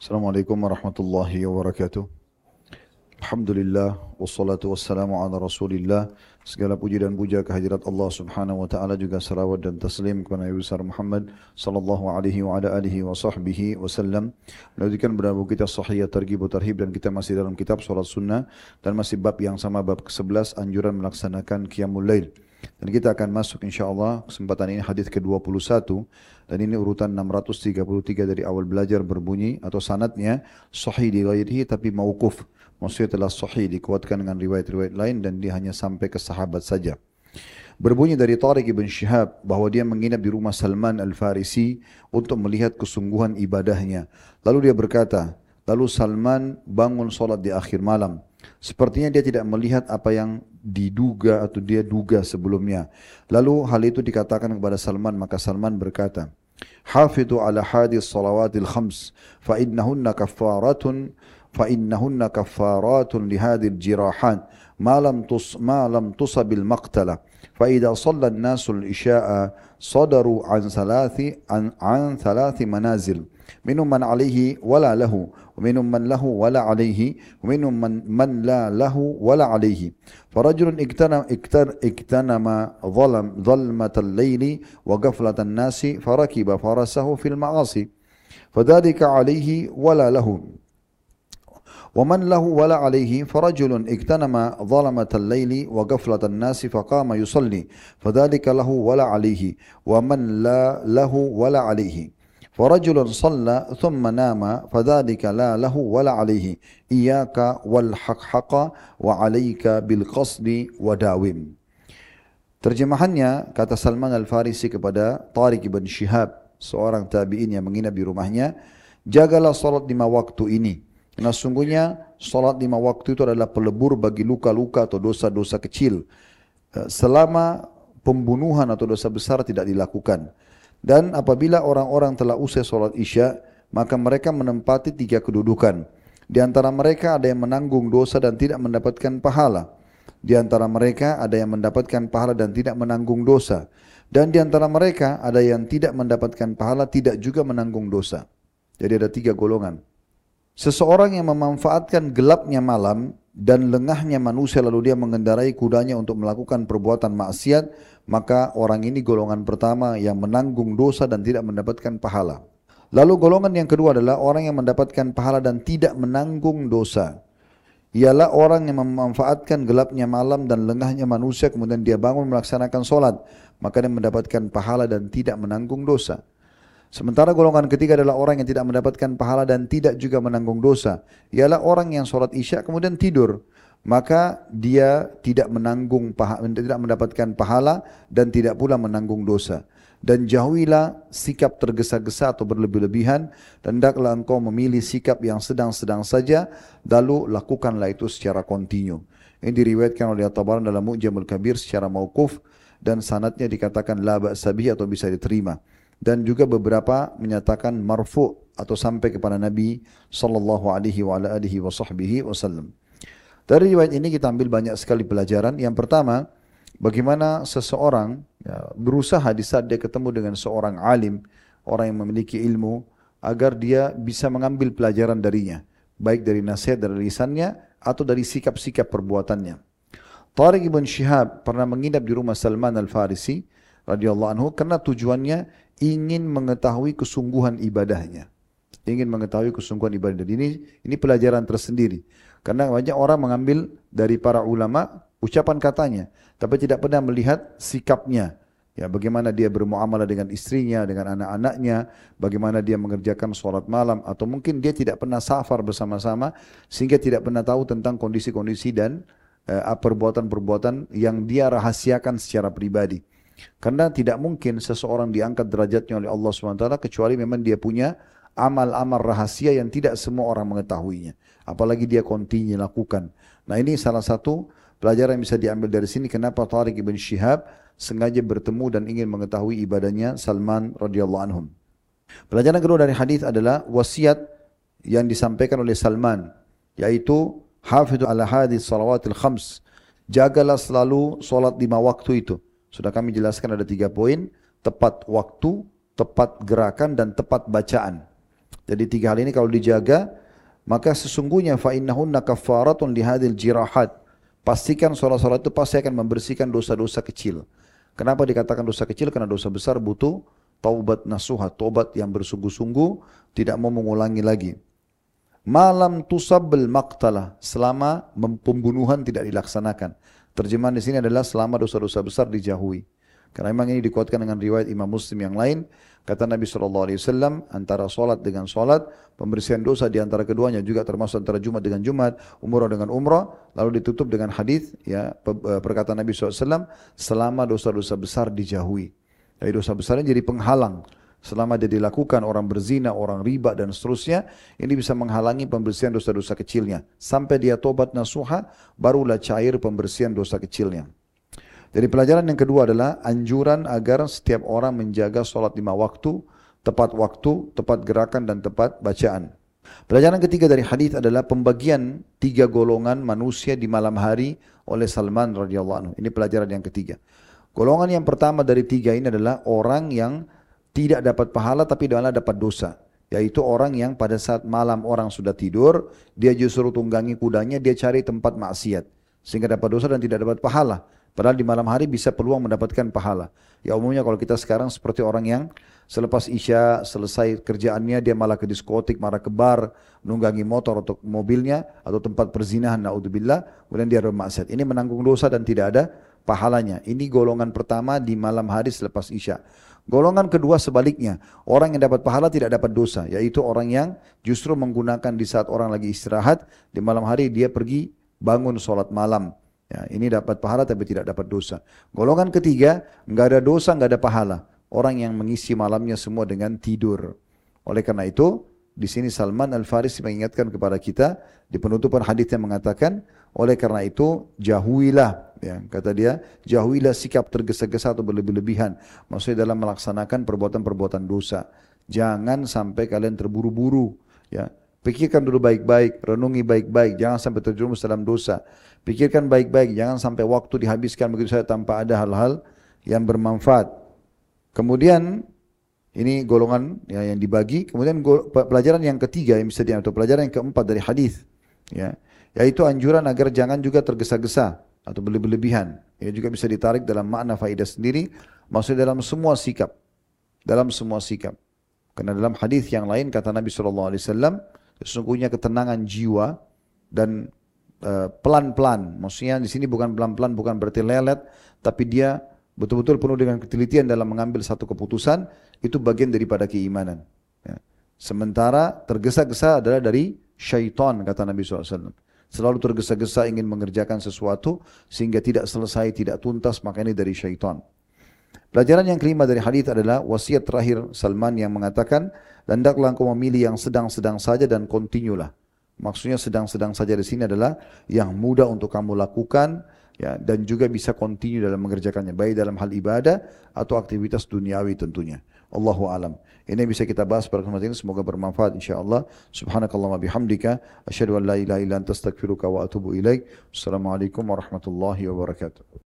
Assalamualaikum warahmatullahi wabarakatuh. Alhamdulillah wassalatu wassalamu ala Rasulillah. Segala puji dan puja kehadirat Allah Subhanahu wa taala juga salawat dan taslim kepada Nabi besar Muhammad sallallahu alaihi wa ala alihi wa sahbihi wasallam. Melanjutkan berlaku kita sahih targhib tarhib dan kita masih dalam kitab salat sunnah dan masih bab yang sama bab ke-11 anjuran melaksanakan qiyamul lail. Dan kita akan masuk insyaAllah kesempatan ini hadis ke-21 dan ini urutan 633 dari awal belajar berbunyi atau sanatnya sahih di ghairihi tapi mauquf. Maksudnya telah sahih dikuatkan dengan riwayat-riwayat lain dan dia hanya sampai ke sahabat saja. Berbunyi dari Tariq ibn Shihab bahawa dia menginap di rumah Salman al-Farisi untuk melihat kesungguhan ibadahnya. Lalu dia berkata, lalu Salman bangun solat di akhir malam. Sepertinya dia tidak melihat apa yang diduga atau dia duga sebelumnya. Lalu hal itu dikatakan kepada Salman, maka Salman berkata, Hafidhu ala hadis salawatil khams, fa innahunna kaffaratun, fa innahunna kaffaratun li hadil jirahan, ma lam, tus, ma lam tusabil maqtala. فإذا صلى الناس الإشاء صدروا عن ثلاث عن, عن ثلاث منازل منهم من عليه ولا له ومنهم من له ولا عليه ومنهم من, من لا له ولا عليه. فرجل اكتنم, اكتنم ظلم ظلمة الليل وقفلة الناس فركب فرسه في المعاصي. فذلك عليه ولا له. ومن له ولا عليه فرجل اغتنم ظلمة الليل وغفلة الناس فقام يصلي. فذلك له ولا عليه. ومن لا له ولا عليه. فرجل صلى ثم نام فذلك لا له ولا عليه إياك والحقحق وعليك بالقصد وداوم Terjemahannya kata Salman Al-Farisi kepada Tariq ibn Shihab, seorang tabi'in yang menginap di rumahnya, jagalah salat lima waktu ini Karena sungguhnya solat lima waktu itu adalah pelebur bagi luka-luka atau dosa-dosa kecil. Eh, selama pembunuhan atau dosa besar tidak dilakukan. Dan apabila orang-orang telah usai solat isya, maka mereka menempati tiga kedudukan. Di antara mereka ada yang menanggung dosa dan tidak mendapatkan pahala. Di antara mereka ada yang mendapatkan pahala dan tidak menanggung dosa. Dan di antara mereka ada yang tidak mendapatkan pahala, tidak juga menanggung dosa. Jadi ada tiga golongan. Seseorang yang memanfaatkan gelapnya malam dan lengahnya manusia lalu dia mengendarai kudanya untuk melakukan perbuatan maksiat, maka orang ini golongan pertama yang menanggung dosa dan tidak mendapatkan pahala. Lalu golongan yang kedua adalah orang yang mendapatkan pahala dan tidak menanggung dosa. Ialah orang yang memanfaatkan gelapnya malam dan lengahnya manusia kemudian dia bangun melaksanakan solat. Maka dia mendapatkan pahala dan tidak menanggung dosa. Sementara golongan ketiga adalah orang yang tidak mendapatkan pahala dan tidak juga menanggung dosa. Ialah orang yang sholat isya kemudian tidur. Maka dia tidak menanggung pahala, tidak mendapatkan pahala dan tidak pula menanggung dosa. Dan jauhilah sikap tergesa-gesa atau berlebih-lebihan dan hendaklah engkau memilih sikap yang sedang-sedang saja lalu lakukanlah itu secara kontinu. Ini diriwayatkan oleh At-Tabaran dalam Mu'jamul Kabir secara mauquf dan sanatnya dikatakan la ba'sabihi atau bisa diterima dan juga beberapa menyatakan marfu atau sampai kepada Nabi sallallahu alaihi wa alihi wasallam. Dari riwayat ini kita ambil banyak sekali pelajaran. Yang pertama, bagaimana seseorang ya, berusaha di saat dia ketemu dengan seorang alim, orang yang memiliki ilmu, agar dia bisa mengambil pelajaran darinya, baik dari nasihat dari lisannya atau dari sikap-sikap perbuatannya. Tariq ibn Shihab pernah menginap di rumah Salman al-Farisi radhiyallahu anhu karena tujuannya ingin mengetahui kesungguhan ibadahnya. Ingin mengetahui kesungguhan ibadah. Dan ini ini pelajaran tersendiri. Karena banyak orang mengambil dari para ulama ucapan katanya, tapi tidak pernah melihat sikapnya. Ya, bagaimana dia bermuamalah dengan istrinya, dengan anak-anaknya, bagaimana dia mengerjakan sholat malam, atau mungkin dia tidak pernah safar bersama-sama, sehingga tidak pernah tahu tentang kondisi-kondisi dan uh, perbuatan-perbuatan yang dia rahasiakan secara pribadi. Karena tidak mungkin seseorang diangkat derajatnya oleh Allah SWT kecuali memang dia punya amal-amal rahasia yang tidak semua orang mengetahuinya. Apalagi dia kontinu lakukan. Nah ini salah satu pelajaran yang bisa diambil dari sini kenapa Tariq ibn Shihab sengaja bertemu dan ingin mengetahui ibadahnya Salman radhiyallahu anhum. Pelajaran kedua dari hadis adalah wasiat yang disampaikan oleh Salman yaitu hafidhu ala hadis salawatil khams jagalah selalu solat lima waktu itu sudah kami jelaskan ada tiga poin, tepat waktu, tepat gerakan dan tepat bacaan. Jadi tiga hal ini kalau dijaga, maka sesungguhnya fa innahunna kaffaratun li hadhil jirahat. Pastikan solat-solat itu pasti akan membersihkan dosa-dosa kecil. Kenapa dikatakan dosa kecil? Karena dosa besar butuh taubat nasuha, taubat yang bersungguh-sungguh, tidak mau mengulangi lagi. Malam tusabbal maqtalah, selama pembunuhan tidak dilaksanakan. Terjemahan di sini adalah selama dosa-dosa besar dijauhi. Karena memang ini dikuatkan dengan riwayat Imam Muslim yang lain. Kata Nabi SAW, antara solat dengan solat, pembersihan dosa di antara keduanya juga termasuk antara Jumat dengan Jumat, umrah dengan umrah, lalu ditutup dengan hadis ya eh, perkataan Nabi SAW, selama dosa-dosa besar dijauhi. Jadi dosa besarnya jadi penghalang. Selama dia dilakukan orang berzina, orang riba dan seterusnya, ini bisa menghalangi pembersihan dosa-dosa kecilnya. Sampai dia tobat nasuha, barulah cair pembersihan dosa kecilnya. Jadi pelajaran yang kedua adalah anjuran agar setiap orang menjaga sholat lima waktu, tepat waktu, tepat gerakan dan tepat bacaan. Pelajaran ketiga dari hadis adalah pembagian tiga golongan manusia di malam hari oleh Salman radhiyallahu anhu. Ini pelajaran yang ketiga. Golongan yang pertama dari tiga ini adalah orang yang tidak dapat pahala tapi malah dapat dosa. Yaitu orang yang pada saat malam orang sudah tidur, dia justru tunggangi kudanya, dia cari tempat maksiat. Sehingga dapat dosa dan tidak dapat pahala. Padahal di malam hari bisa peluang mendapatkan pahala. Ya umumnya kalau kita sekarang seperti orang yang selepas isya selesai kerjaannya dia malah ke diskotik, malah ke bar, nunggangi motor atau mobilnya atau tempat perzinahan naudzubillah, kemudian dia bermaksiat. Ini menanggung dosa dan tidak ada pahalanya. Ini golongan pertama di malam hari selepas isya. Golongan kedua sebaliknya, orang yang dapat pahala tidak dapat dosa, yaitu orang yang justru menggunakan di saat orang lagi istirahat, di malam hari dia pergi bangun sholat malam. Ya, ini dapat pahala tapi tidak dapat dosa. Golongan ketiga, nggak ada dosa, nggak ada pahala. Orang yang mengisi malamnya semua dengan tidur. Oleh karena itu, di sini Salman Al Farisi mengingatkan kepada kita di penutupan hadisnya mengatakan, oleh karena itu jauhilah, ya, kata dia, jauhilah sikap tergesa-gesa atau berlebih-lebihan. Maksudnya dalam melaksanakan perbuatan-perbuatan dosa. Jangan sampai kalian terburu-buru, ya. Pikirkan dulu baik-baik, renungi baik-baik, jangan sampai terjerumus dalam dosa. Pikirkan baik-baik, jangan sampai waktu dihabiskan begitu saja tanpa ada hal-hal yang bermanfaat. Kemudian ini golongan ya, yang dibagi. Kemudian pelajaran yang ketiga yang bisa diambil, pelajaran yang keempat dari hadis, ya, yaitu anjuran agar jangan juga tergesa-gesa atau berlebihan. Ya juga bisa ditarik dalam makna faidah sendiri, maksudnya dalam semua sikap, dalam semua sikap. Karena dalam hadis yang lain kata Nabi SAW, sesungguhnya ketenangan jiwa dan uh, pelan-pelan. Maksudnya di sini bukan pelan-pelan, bukan berarti lelet, tapi dia betul-betul penuh dengan ketelitian dalam mengambil satu keputusan, itu bagian daripada keimanan. Ya. Sementara tergesa-gesa adalah dari syaitan, kata Nabi SAW. Selalu tergesa-gesa ingin mengerjakan sesuatu sehingga tidak selesai, tidak tuntas, maka ini dari syaitan. Pelajaran yang kelima dari hadis adalah wasiat terakhir Salman yang mengatakan, hendaklah engkau memilih yang sedang-sedang saja dan kontinulah. Maksudnya sedang-sedang saja di sini adalah yang mudah untuk kamu lakukan ya dan juga bisa kontinu dalam mengerjakannya baik dalam hal ibadah atau aktivitas duniawi tentunya. Allahu alam. Ini bisa kita bahas pada kesempatan ini semoga bermanfaat insyaallah. Subhanakallahumma bihamdika asyhadu an la ilaha illa anta astaghfiruka wa atubu ilaik. Assalamualaikum warahmatullahi wabarakatuh.